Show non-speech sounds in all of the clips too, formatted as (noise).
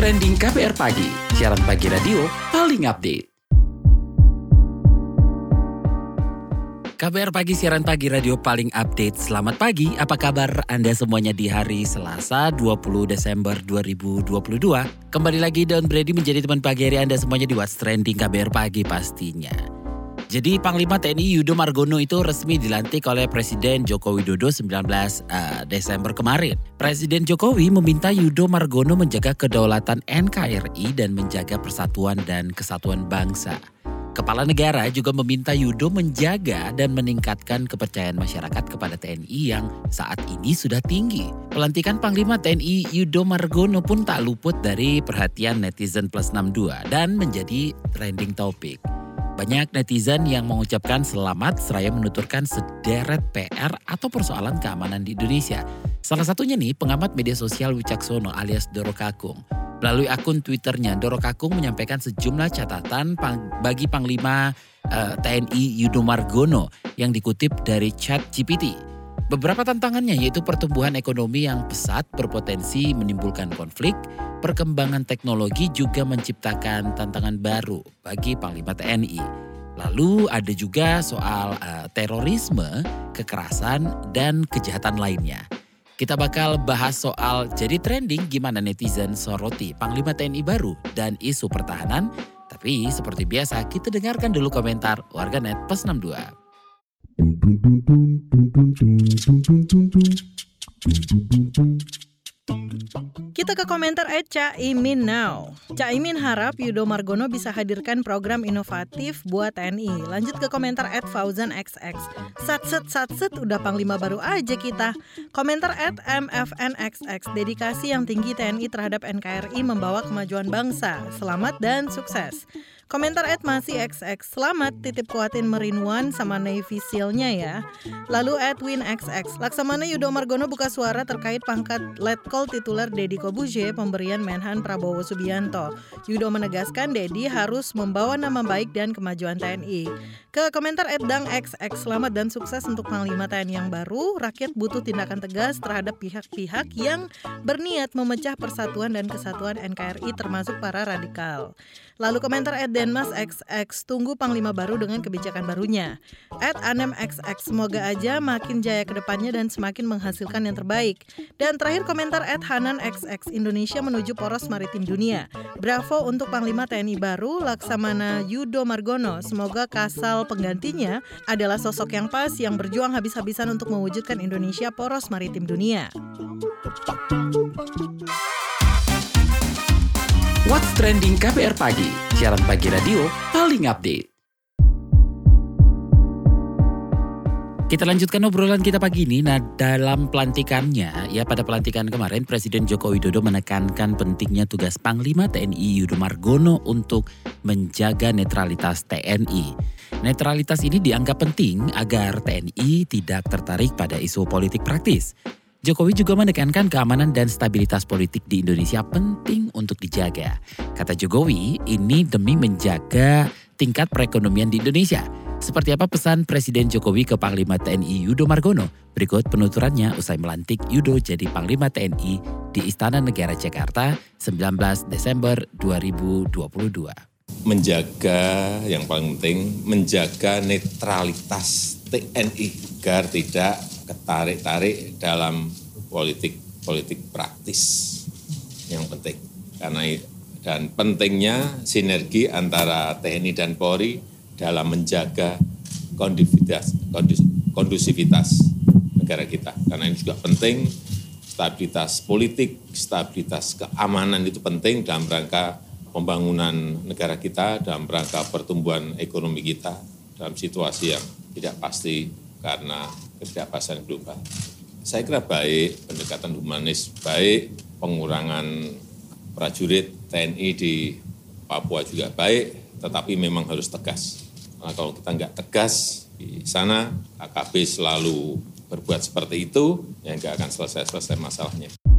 Trending KBR Pagi, siaran pagi radio paling update. KBR Pagi, siaran pagi radio paling update. Selamat pagi, apa kabar Anda semuanya di hari Selasa 20 Desember 2022. Kembali lagi Don Brady menjadi teman pagi hari Anda semuanya di What's Trending KBR Pagi pastinya. Jadi Panglima TNI Yudo Margono itu resmi dilantik oleh Presiden Joko Widodo 19 uh, Desember kemarin. Presiden Jokowi meminta Yudo Margono menjaga kedaulatan NKRI dan menjaga persatuan dan kesatuan bangsa. Kepala negara juga meminta Yudo menjaga dan meningkatkan kepercayaan masyarakat kepada TNI yang saat ini sudah tinggi. Pelantikan Panglima TNI Yudo Margono pun tak luput dari perhatian netizen plus 62 dan menjadi trending topik. Banyak netizen yang mengucapkan selamat seraya menuturkan sederet PR atau persoalan keamanan di Indonesia. Salah satunya nih pengamat media sosial Wicaksono alias Doro Kakung. Melalui akun Twitternya, Doro Kakung menyampaikan sejumlah catatan bagi Panglima uh, eh, TNI Yudo Margono yang dikutip dari chat GPT. Beberapa tantangannya yaitu pertumbuhan ekonomi yang pesat berpotensi menimbulkan konflik, perkembangan teknologi juga menciptakan tantangan baru bagi Panglima TNI. Lalu ada juga soal uh, terorisme, kekerasan, dan kejahatan lainnya. Kita bakal bahas soal jadi trending gimana netizen soroti Panglima TNI baru dan isu pertahanan. Tapi seperti biasa kita dengarkan dulu komentar warganet plus 62. Kita ke komentar at Caimin now. Caimin harap Yudo Margono bisa hadirkan program inovatif buat TNI. Lanjut ke komentar at Fauzan XX. Satset satset udah panglima baru aja kita. Komentar at MFNXX. Dedikasi yang tinggi TNI terhadap NKRI membawa kemajuan bangsa. Selamat dan sukses. Komentar at masih XX. Selamat titip kuatin Merinuan sama Navy Seal-nya ya. Lalu at Win XX. Laksamana Yudo Margono buka suara terkait pangkat Letkol tituler Dedi Kobuje pemberian Menhan Prabowo Subianto. Yudo menegaskan Dedi harus membawa nama baik dan kemajuan TNI. Ke komentar at Dang XX. Selamat dan sukses untuk Panglima TNI yang baru. Rakyat butuh tindakan tegas terhadap pihak-pihak yang berniat memecah persatuan dan kesatuan NKRI termasuk para radikal. Lalu komentar at Denmas XX, tunggu Panglima baru dengan kebijakan barunya. At Anem XX, semoga aja makin jaya ke depannya dan semakin menghasilkan yang terbaik. Dan terakhir komentar at Hanan XX, Indonesia menuju poros maritim dunia. Bravo untuk Panglima TNI baru, Laksamana Yudo Margono. Semoga kasal penggantinya adalah sosok yang pas yang berjuang habis-habisan untuk mewujudkan Indonesia poros maritim dunia. What's Trending KPR Pagi, siaran pagi radio paling update. Kita lanjutkan obrolan kita pagi ini. Nah, dalam pelantikannya, ya pada pelantikan kemarin Presiden Joko Widodo menekankan pentingnya tugas Panglima TNI Yudo Margono untuk menjaga netralitas TNI. Netralitas ini dianggap penting agar TNI tidak tertarik pada isu politik praktis. Jokowi juga menekankan keamanan dan stabilitas politik di Indonesia penting untuk dijaga. Kata Jokowi, ini demi menjaga tingkat perekonomian di Indonesia. Seperti apa pesan Presiden Jokowi ke Panglima TNI Yudo Margono? Berikut penuturannya usai melantik Yudo jadi Panglima TNI di Istana Negara Jakarta 19 Desember 2022. Menjaga yang paling penting, menjaga netralitas TNI agar tidak ketarik-tarik dalam politik politik praktis. Yang penting. Karena dan pentingnya sinergi antara TNI dan Polri dalam menjaga kondusivitas, kondusivitas negara kita. Karena ini juga penting. Stabilitas politik, stabilitas keamanan itu penting dalam rangka pembangunan negara kita, dalam rangka pertumbuhan ekonomi kita dalam situasi yang tidak pasti karena ketidakpastian global. Saya kira baik, pendekatan humanis baik, pengurangan prajurit TNI di Papua juga baik, tetapi memang harus tegas. Karena kalau kita nggak tegas di sana, AKB selalu berbuat seperti itu, ya nggak akan selesai-selesai masalahnya.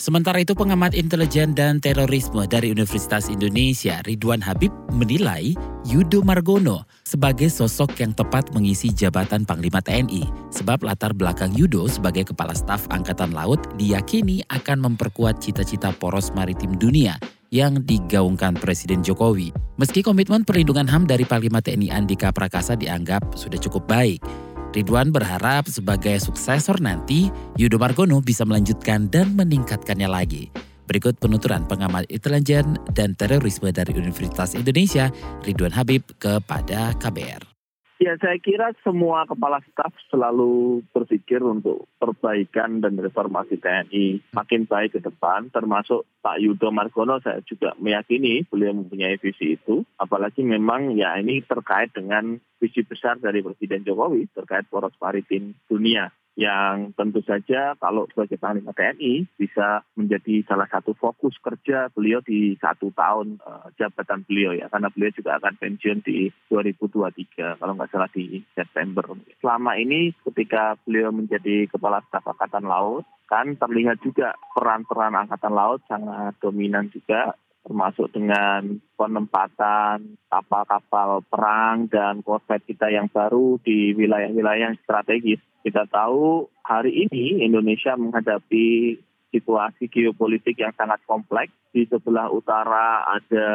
Sementara itu pengamat intelijen dan terorisme dari Universitas Indonesia Ridwan Habib menilai Yudo Margono sebagai sosok yang tepat mengisi jabatan Panglima TNI sebab latar belakang Yudo sebagai kepala staf Angkatan Laut diyakini akan memperkuat cita-cita poros maritim dunia yang digaungkan Presiden Jokowi. Meski komitmen perlindungan HAM dari Panglima TNI Andika Prakasa dianggap sudah cukup baik, Ridwan berharap sebagai suksesor nanti, Yudo Margono bisa melanjutkan dan meningkatkannya lagi. Berikut penuturan pengamat intelijen dan terorisme dari Universitas Indonesia, Ridwan Habib, kepada KBR. Ya, saya kira semua kepala staf selalu berpikir untuk perbaikan dan reformasi TNI makin baik ke depan, termasuk Pak Yudo Margono, saya juga meyakini beliau mempunyai visi itu. Apalagi memang ya ini terkait dengan visi besar dari Presiden Jokowi terkait poros maritim dunia yang tentu saja kalau sebagai Panglima TNI bisa menjadi salah satu fokus kerja beliau di satu tahun uh, jabatan beliau ya karena beliau juga akan pensiun di 2023 kalau nggak salah di September. Selama ini ketika beliau menjadi Kepala Staf Angkatan Laut kan terlihat juga peran-peran Angkatan Laut sangat dominan juga termasuk dengan penempatan kapal-kapal perang dan korvet kita yang baru di wilayah-wilayah strategis. Kita tahu hari ini Indonesia menghadapi situasi geopolitik yang sangat kompleks. Di sebelah utara ada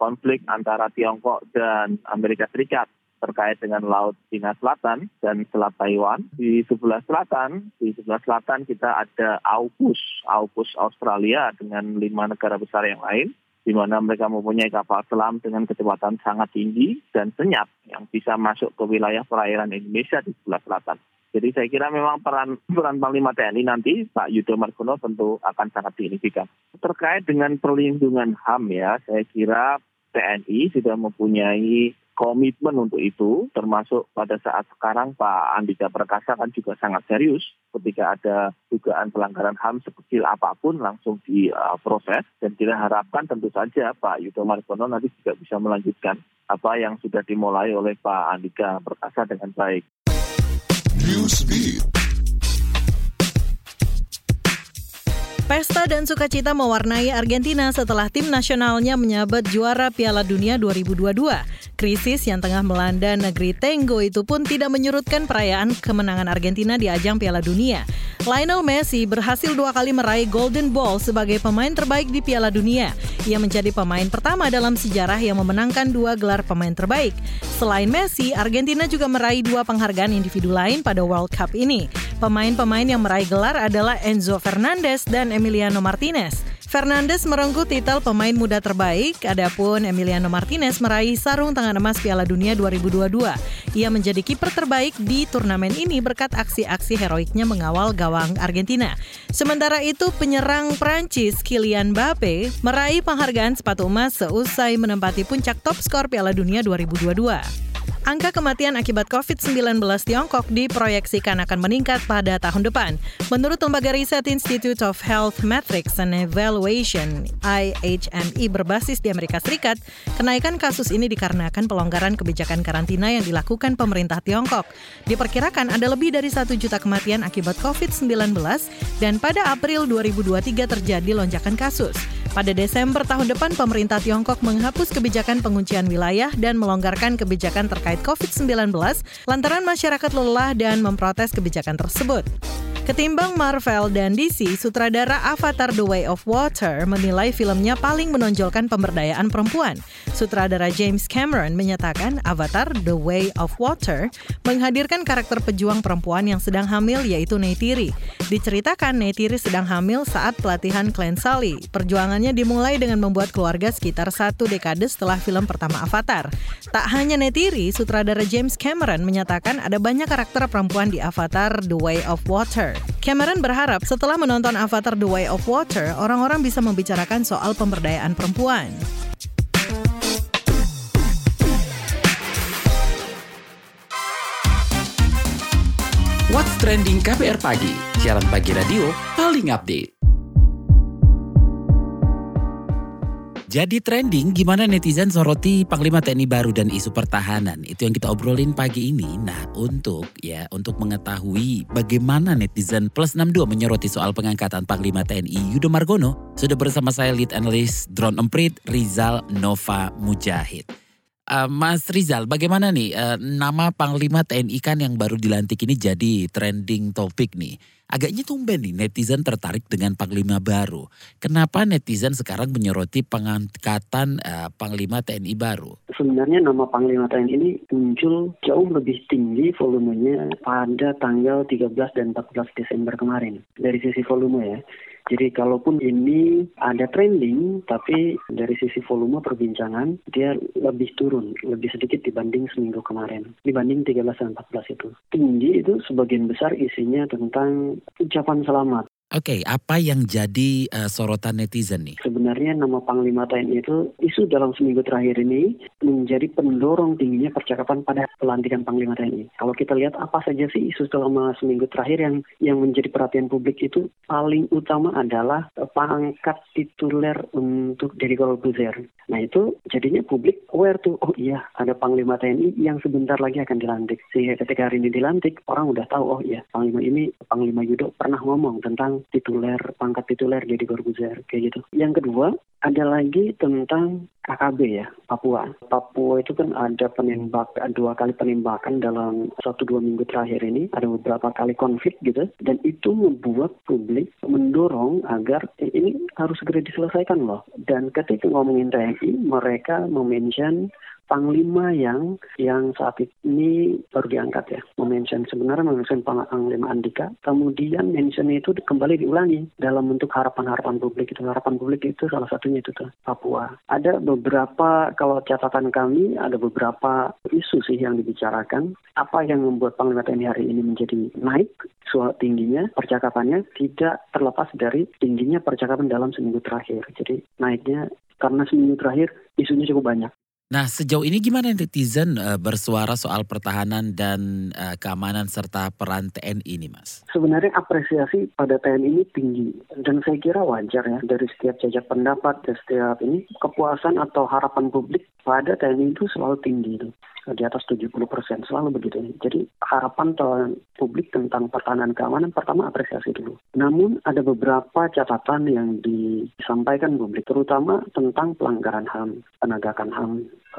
konflik antara Tiongkok dan Amerika Serikat terkait dengan Laut Cina Selatan dan Selat Taiwan. Di sebelah selatan, di sebelah selatan kita ada AUKUS, AUKUS Australia dengan lima negara besar yang lain di mana mereka mempunyai kapal selam dengan kecepatan sangat tinggi dan senyap yang bisa masuk ke wilayah perairan Indonesia di sebelah selatan. Jadi saya kira memang peran (clears throat) peran Panglima TNI nanti Pak Yudo Margono tentu akan sangat signifikan. Terkait dengan perlindungan HAM ya, saya kira TNI sudah mempunyai komitmen untuk itu, termasuk pada saat sekarang Pak Andika Perkasa kan juga sangat serius ketika ada dugaan pelanggaran HAM sekecil apa pun langsung diproses uh, dan kita harapkan tentu saja Pak Yudo Margono nanti juga bisa melanjutkan apa yang sudah dimulai oleh Pak Andika Perkasa dengan baik. Newsbeat. Pesta dan sukacita mewarnai Argentina setelah tim nasionalnya menyabet juara Piala Dunia 2022. Krisis yang tengah melanda negeri Tenggo itu pun tidak menyurutkan perayaan kemenangan Argentina di ajang Piala Dunia. Lionel Messi berhasil dua kali meraih Golden Ball sebagai pemain terbaik di Piala Dunia. Ia menjadi pemain pertama dalam sejarah yang memenangkan dua gelar pemain terbaik. Selain Messi, Argentina juga meraih dua penghargaan individu lain pada World Cup ini. Pemain-pemain yang meraih gelar adalah Enzo Fernandez dan Emiliano Martinez. Fernandes merengkuh titel pemain muda terbaik, adapun Emiliano Martinez meraih sarung tangan emas Piala Dunia 2022. Ia menjadi kiper terbaik di turnamen ini berkat aksi-aksi heroiknya mengawal gawang Argentina. Sementara itu, penyerang Prancis Kylian Mbappe meraih penghargaan sepatu emas seusai menempati puncak top skor Piala Dunia 2022. Angka kematian akibat COVID-19 Tiongkok diproyeksikan akan meningkat pada tahun depan. Menurut lembaga riset Institute of Health Metrics and Evaluation IHME berbasis di Amerika Serikat, kenaikan kasus ini dikarenakan pelonggaran kebijakan karantina yang dilakukan pemerintah Tiongkok. Diperkirakan ada lebih dari satu juta kematian akibat COVID-19 dan pada April 2023 terjadi lonjakan kasus. Pada Desember tahun depan, pemerintah Tiongkok menghapus kebijakan penguncian wilayah dan melonggarkan kebijakan terkait COVID-19 lantaran masyarakat lelah dan memprotes kebijakan tersebut. Ketimbang Marvel dan DC, sutradara Avatar The Way of Water menilai filmnya paling menonjolkan pemberdayaan perempuan. Sutradara James Cameron menyatakan Avatar The Way of Water menghadirkan karakter pejuang perempuan yang sedang hamil yaitu Neytiri. Diceritakan Neytiri sedang hamil saat pelatihan Clan Sully. Perjuangannya dimulai dengan membuat keluarga sekitar satu dekade setelah film pertama Avatar. Tak hanya Neytiri, sutradara James Cameron menyatakan ada banyak karakter perempuan di Avatar The Way of Water. Cameron berharap setelah menonton Avatar The Way of Water, orang-orang bisa membicarakan soal pemberdayaan perempuan. What's Trending KBR Pagi, siaran pagi radio paling update. Jadi trending gimana netizen soroti Panglima TNI baru dan isu pertahanan. Itu yang kita obrolin pagi ini. Nah, untuk ya untuk mengetahui bagaimana netizen plus 62 menyoroti soal pengangkatan Panglima TNI Yudo Margono, sudah bersama saya lead analyst Drone Emprit Rizal Nova Mujahid. Uh, Mas Rizal, bagaimana nih uh, nama Panglima TNI kan yang baru dilantik ini jadi trending topik nih. Agaknya tumben nih netizen tertarik dengan Panglima baru. Kenapa netizen sekarang menyoroti pengangkatan uh, Panglima TNI baru? Sebenarnya nama Panglima TNI ini muncul jauh lebih tinggi volumenya pada tanggal 13 dan 14 Desember kemarin. Dari sisi volume ya. Jadi kalaupun ini ada trending, tapi dari sisi volume perbincangan dia lebih turun, lebih sedikit dibanding seminggu kemarin, dibanding 13 dan 14 itu. Tinggi itu sebagian besar isinya tentang ucapan selamat. Oke, okay, apa yang jadi uh, sorotan netizen nih? Sebenarnya nama Panglima TNI itu isu dalam seminggu terakhir ini menjadi pendorong tingginya percakapan pada pelantikan Panglima TNI. Kalau kita lihat apa saja sih isu selama seminggu terakhir yang yang menjadi perhatian publik itu paling utama adalah pangkat tituler untuk Deddy Corbuzier. Nah itu jadinya publik aware tuh, oh iya ada Panglima TNI yang sebentar lagi akan dilantik. Sehingga ketika hari ini dilantik, orang udah tahu, oh iya Panglima ini, Panglima Yudo pernah ngomong tentang tituler, pangkat tituler jadi Corbuzier, kayak gitu. Yang kedua, ada lagi tentang KKB ya, Papua. Papua itu kan ada penembak, dua kali penembakan dalam satu dua minggu terakhir ini. Ada beberapa kali konflik gitu. Dan itu membuat publik mendorong agar eh, ini harus segera diselesaikan loh. Dan ketika ngomongin TNI, mereka memention panglima yang yang saat ini baru diangkat ya. Memention sebenarnya memention panglima Andika, kemudian mention itu kembali diulangi dalam bentuk harapan-harapan publik itu. Harapan publik itu salah satunya itu tuh Papua. Ada beberapa kalau catatan kami ada beberapa isu sih yang dibicarakan. Apa yang membuat Panglima TNI hari ini menjadi naik soal tingginya percakapannya tidak terlepas dari tingginya percakapan dalam seminggu terakhir. Jadi naiknya karena seminggu terakhir isunya cukup banyak. Nah, sejauh ini gimana netizen uh, bersuara soal pertahanan dan uh, keamanan serta peran TNI ini, Mas? Sebenarnya apresiasi pada TNI ini tinggi dan saya kira wajar ya dari setiap jajak pendapat dan setiap ini kepuasan atau harapan publik pada TNI itu selalu tinggi di atas 70 persen selalu begitu. Jadi harapan publik tentang pertahanan keamanan pertama apresiasi dulu. Namun ada beberapa catatan yang disampaikan publik terutama tentang pelanggaran HAM, penegakan HAM,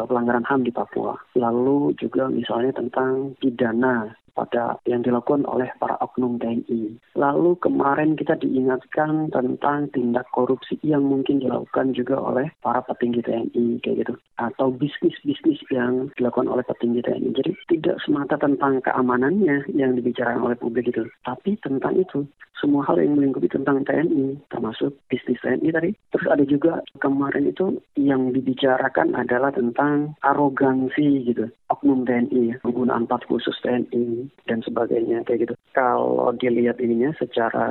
pelanggaran HAM di Papua. Lalu juga misalnya tentang pidana pada yang dilakukan oleh para oknum TNI. Lalu kemarin kita diingatkan tentang tindak korupsi yang mungkin dilakukan juga oleh para petinggi TNI kayak gitu atau bisnis-bisnis yang dilakukan oleh petinggi TNI. Jadi tidak semata tentang keamanannya yang dibicarakan oleh publik itu, tapi tentang itu semua hal yang melingkupi tentang TNI termasuk bisnis TNI tadi. Terus ada juga kemarin itu yang dibicarakan adalah tentang arogansi gitu oknum TNI, penggunaan plat khusus TNI dan sebagainya kayak gitu. Kalau dilihat ininya secara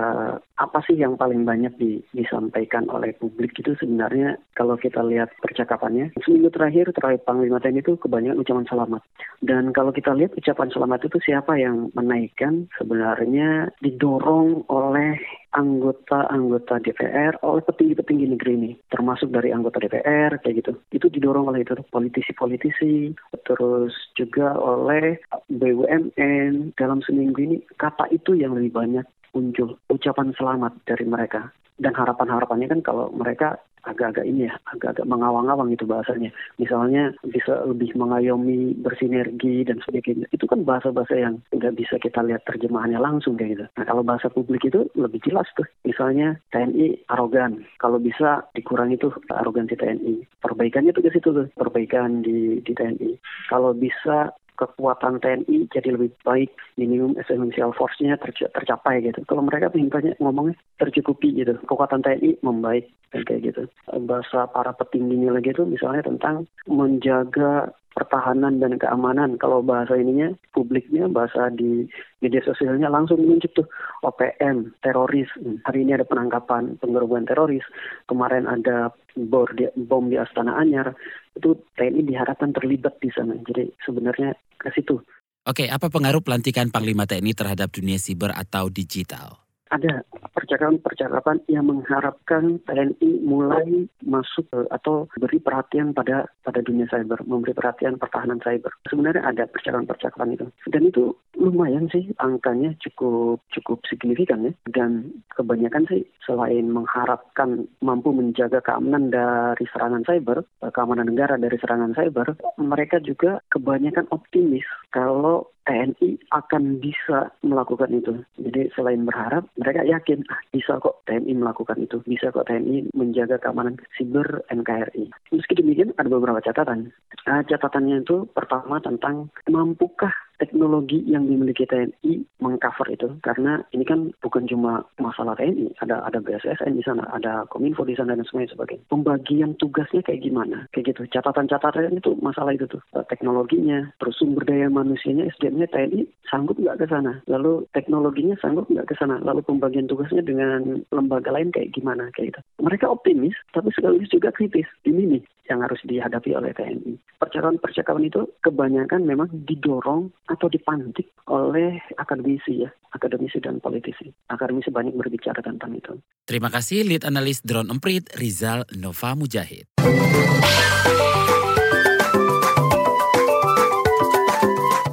apa sih yang paling banyak di, disampaikan oleh publik itu sebenarnya kalau kita lihat percakapannya seminggu terakhir terakhir Panglima TNI itu kebanyakan ucapan selamat. Dan kalau kita lihat ucapan selamat itu siapa yang menaikkan sebenarnya didorong oleh anggota-anggota DPR oleh petinggi-petinggi negeri ini, termasuk dari anggota DPR kayak gitu. Itu didorong oleh itu politisi-politisi, terus juga oleh BUMN dalam seminggu ini kata itu yang lebih banyak muncul ucapan selamat dari mereka. Dan harapan-harapannya kan kalau mereka agak-agak ini ya, agak-agak mengawang-awang itu bahasanya. Misalnya bisa lebih mengayomi, bersinergi dan sebagainya. Itu kan bahasa-bahasa yang nggak bisa kita lihat terjemahannya langsung kayak gitu. Nah kalau bahasa publik itu lebih jelas tuh. Misalnya TNI arogan. Kalau bisa dikurangi tuh arogansi TNI. Perbaikannya tuh ke situ tuh. Perbaikan di, di TNI. Kalau bisa kekuatan TNI jadi lebih baik, minimum essential force-nya tercapai gitu. Kalau mereka banyak ngomongnya tercukupi gitu, kekuatan TNI membaik dan kayak gitu. Bahasa para petingginya lagi itu misalnya tentang menjaga pertahanan dan keamanan. Kalau bahasa ininya, publiknya, bahasa di media sosialnya langsung muncul tuh OPM, teroris. Hari ini ada penangkapan penggerbekan teroris. Kemarin ada bom di, bom di Astana Anyar. Itu TNI diharapkan terlibat di sana. Jadi sebenarnya ke situ. Oke, apa pengaruh pelantikan Panglima TNI terhadap dunia siber atau digital? ada percakapan-percakapan yang mengharapkan TNI mulai masuk atau beri perhatian pada pada dunia cyber, memberi perhatian pertahanan cyber. Sebenarnya ada percakapan-percakapan itu. Dan itu lumayan sih angkanya cukup cukup signifikan ya. Dan kebanyakan sih selain mengharapkan mampu menjaga keamanan dari serangan cyber, keamanan negara dari serangan cyber, mereka juga kebanyakan optimis kalau TNI akan bisa melakukan itu. Jadi selain berharap, mereka yakin ah, bisa kok TNI melakukan itu, bisa kok TNI menjaga keamanan siber NKRI. Meski demikian ada beberapa catatan. Nah, catatannya itu pertama tentang mampukah teknologi yang dimiliki TNI mengcover itu. Karena ini kan bukan cuma masalah TNI ada ada BSSN di sana ada Kominfo di sana dan sebagainya pembagian tugasnya kayak gimana. Kayak gitu. Catatan-catatan itu masalah itu tuh. Teknologinya terus sumber daya manusianya SDM-nya TNI sanggup nggak ke sana? Lalu teknologinya sanggup nggak ke sana? Lalu pembagian tugasnya dengan lembaga lain kayak gimana? Kayak gitu. Mereka optimis tapi sekaligus juga kritis. Ini nih yang harus dihadapi oleh TNI. Percakapan-percakapan itu kebanyakan memang didorong atau dipantik oleh akademisi ya, akademisi dan politisi. Akademisi banyak berbicara tentang itu. Terima kasih lead analis drone emprit Rizal Nova Mujahid.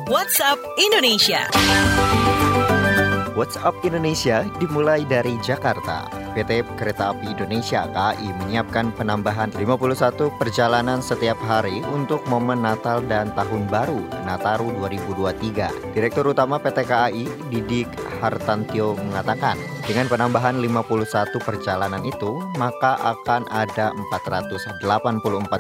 WhatsApp Indonesia. WhatsApp Indonesia dimulai dari Jakarta. PT Kereta Api Indonesia KAI menyiapkan penambahan 51 perjalanan setiap hari untuk momen Natal dan Tahun Baru Nataru 2023. Direktur Utama PT KAI Didik Hartantio mengatakan, dengan penambahan 51 perjalanan itu, maka akan ada 484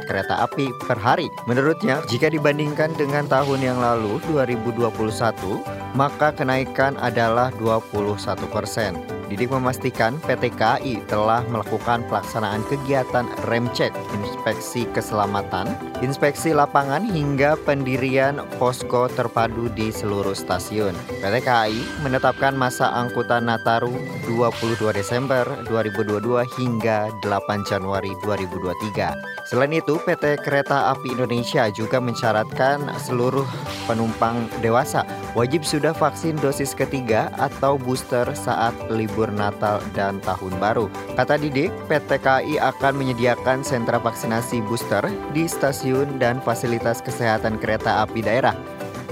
kereta api per hari. Menurutnya, jika dibandingkan dengan tahun yang lalu 2021, maka kenaikan adalah 21 persen. Didik memastikan PT KAI telah melakukan pelaksanaan kegiatan rem cek, inspeksi keselamatan, inspeksi lapangan hingga pendirian posko terpadu di seluruh stasiun. PT KAI menetapkan masa angkutan Nataru 22 Desember 2022 hingga 8 Januari 2023. Selain itu, PT Kereta Api Indonesia juga mensyaratkan seluruh penumpang dewasa wajib sudah vaksin dosis ketiga atau booster saat libur Natal dan Tahun Baru. Kata Didik, PT KAI akan menyediakan sentra vaksinasi booster di stasiun dan fasilitas kesehatan kereta api daerah.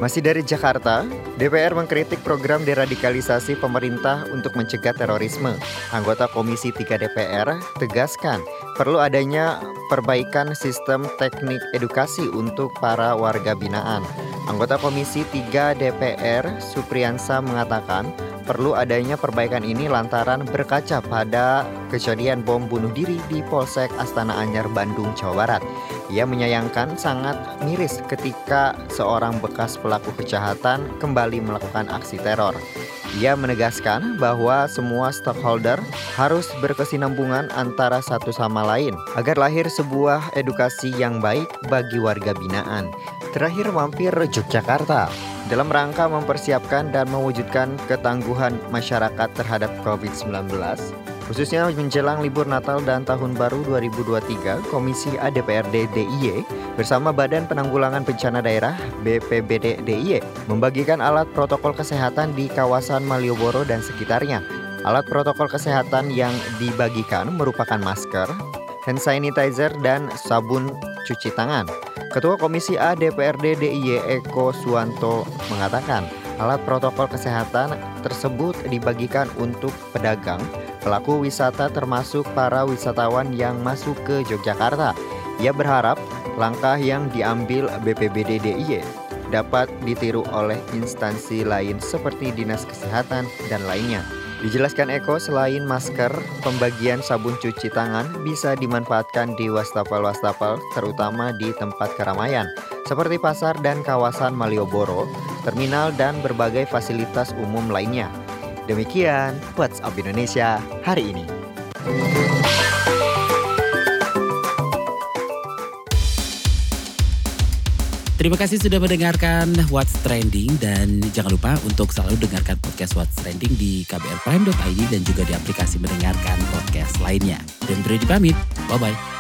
Masih dari Jakarta, DPR mengkritik program deradikalisasi pemerintah untuk mencegah terorisme. Anggota Komisi 3 DPR tegaskan perlu adanya perbaikan sistem teknik edukasi untuk para warga binaan. Anggota Komisi 3 DPR Supriyansa mengatakan perlu adanya perbaikan ini lantaran berkaca pada kejadian bom bunuh diri di Polsek Astana Anyar, Bandung, Jawa Barat. Ia menyayangkan sangat miris ketika seorang bekas pelaku kejahatan kembali melakukan aksi teror. Ia menegaskan bahwa semua stakeholder harus berkesinambungan antara satu sama lain agar lahir sebuah edukasi yang baik bagi warga binaan. Terakhir mampir Yogyakarta dalam rangka mempersiapkan dan mewujudkan ketangguhan masyarakat terhadap COVID-19 Khususnya menjelang libur Natal dan Tahun Baru 2023, Komisi ADPRD DIY bersama Badan Penanggulangan Bencana Daerah BPBD DIY membagikan alat protokol kesehatan di kawasan Malioboro dan sekitarnya. Alat protokol kesehatan yang dibagikan merupakan masker, hand sanitizer, dan sabun cuci tangan. Ketua Komisi A DPRD DIY Eko Suwanto mengatakan, alat protokol kesehatan tersebut dibagikan untuk pedagang, pelaku wisata termasuk para wisatawan yang masuk ke Yogyakarta. Ia berharap langkah yang diambil BPBD DIY dapat ditiru oleh instansi lain seperti Dinas Kesehatan dan lainnya. Dijelaskan Eko, selain masker, pembagian sabun cuci tangan bisa dimanfaatkan di wastafel-wastafel terutama di tempat keramaian seperti pasar dan kawasan Malioboro, terminal dan berbagai fasilitas umum lainnya. Demikian WhatsApp Indonesia hari ini. Terima kasih sudah mendengarkan What's Trending dan jangan lupa untuk selalu dengarkan podcast What's Trending di kbrprime.id dan juga di aplikasi mendengarkan podcast lainnya. Dan beri pamit, bye-bye.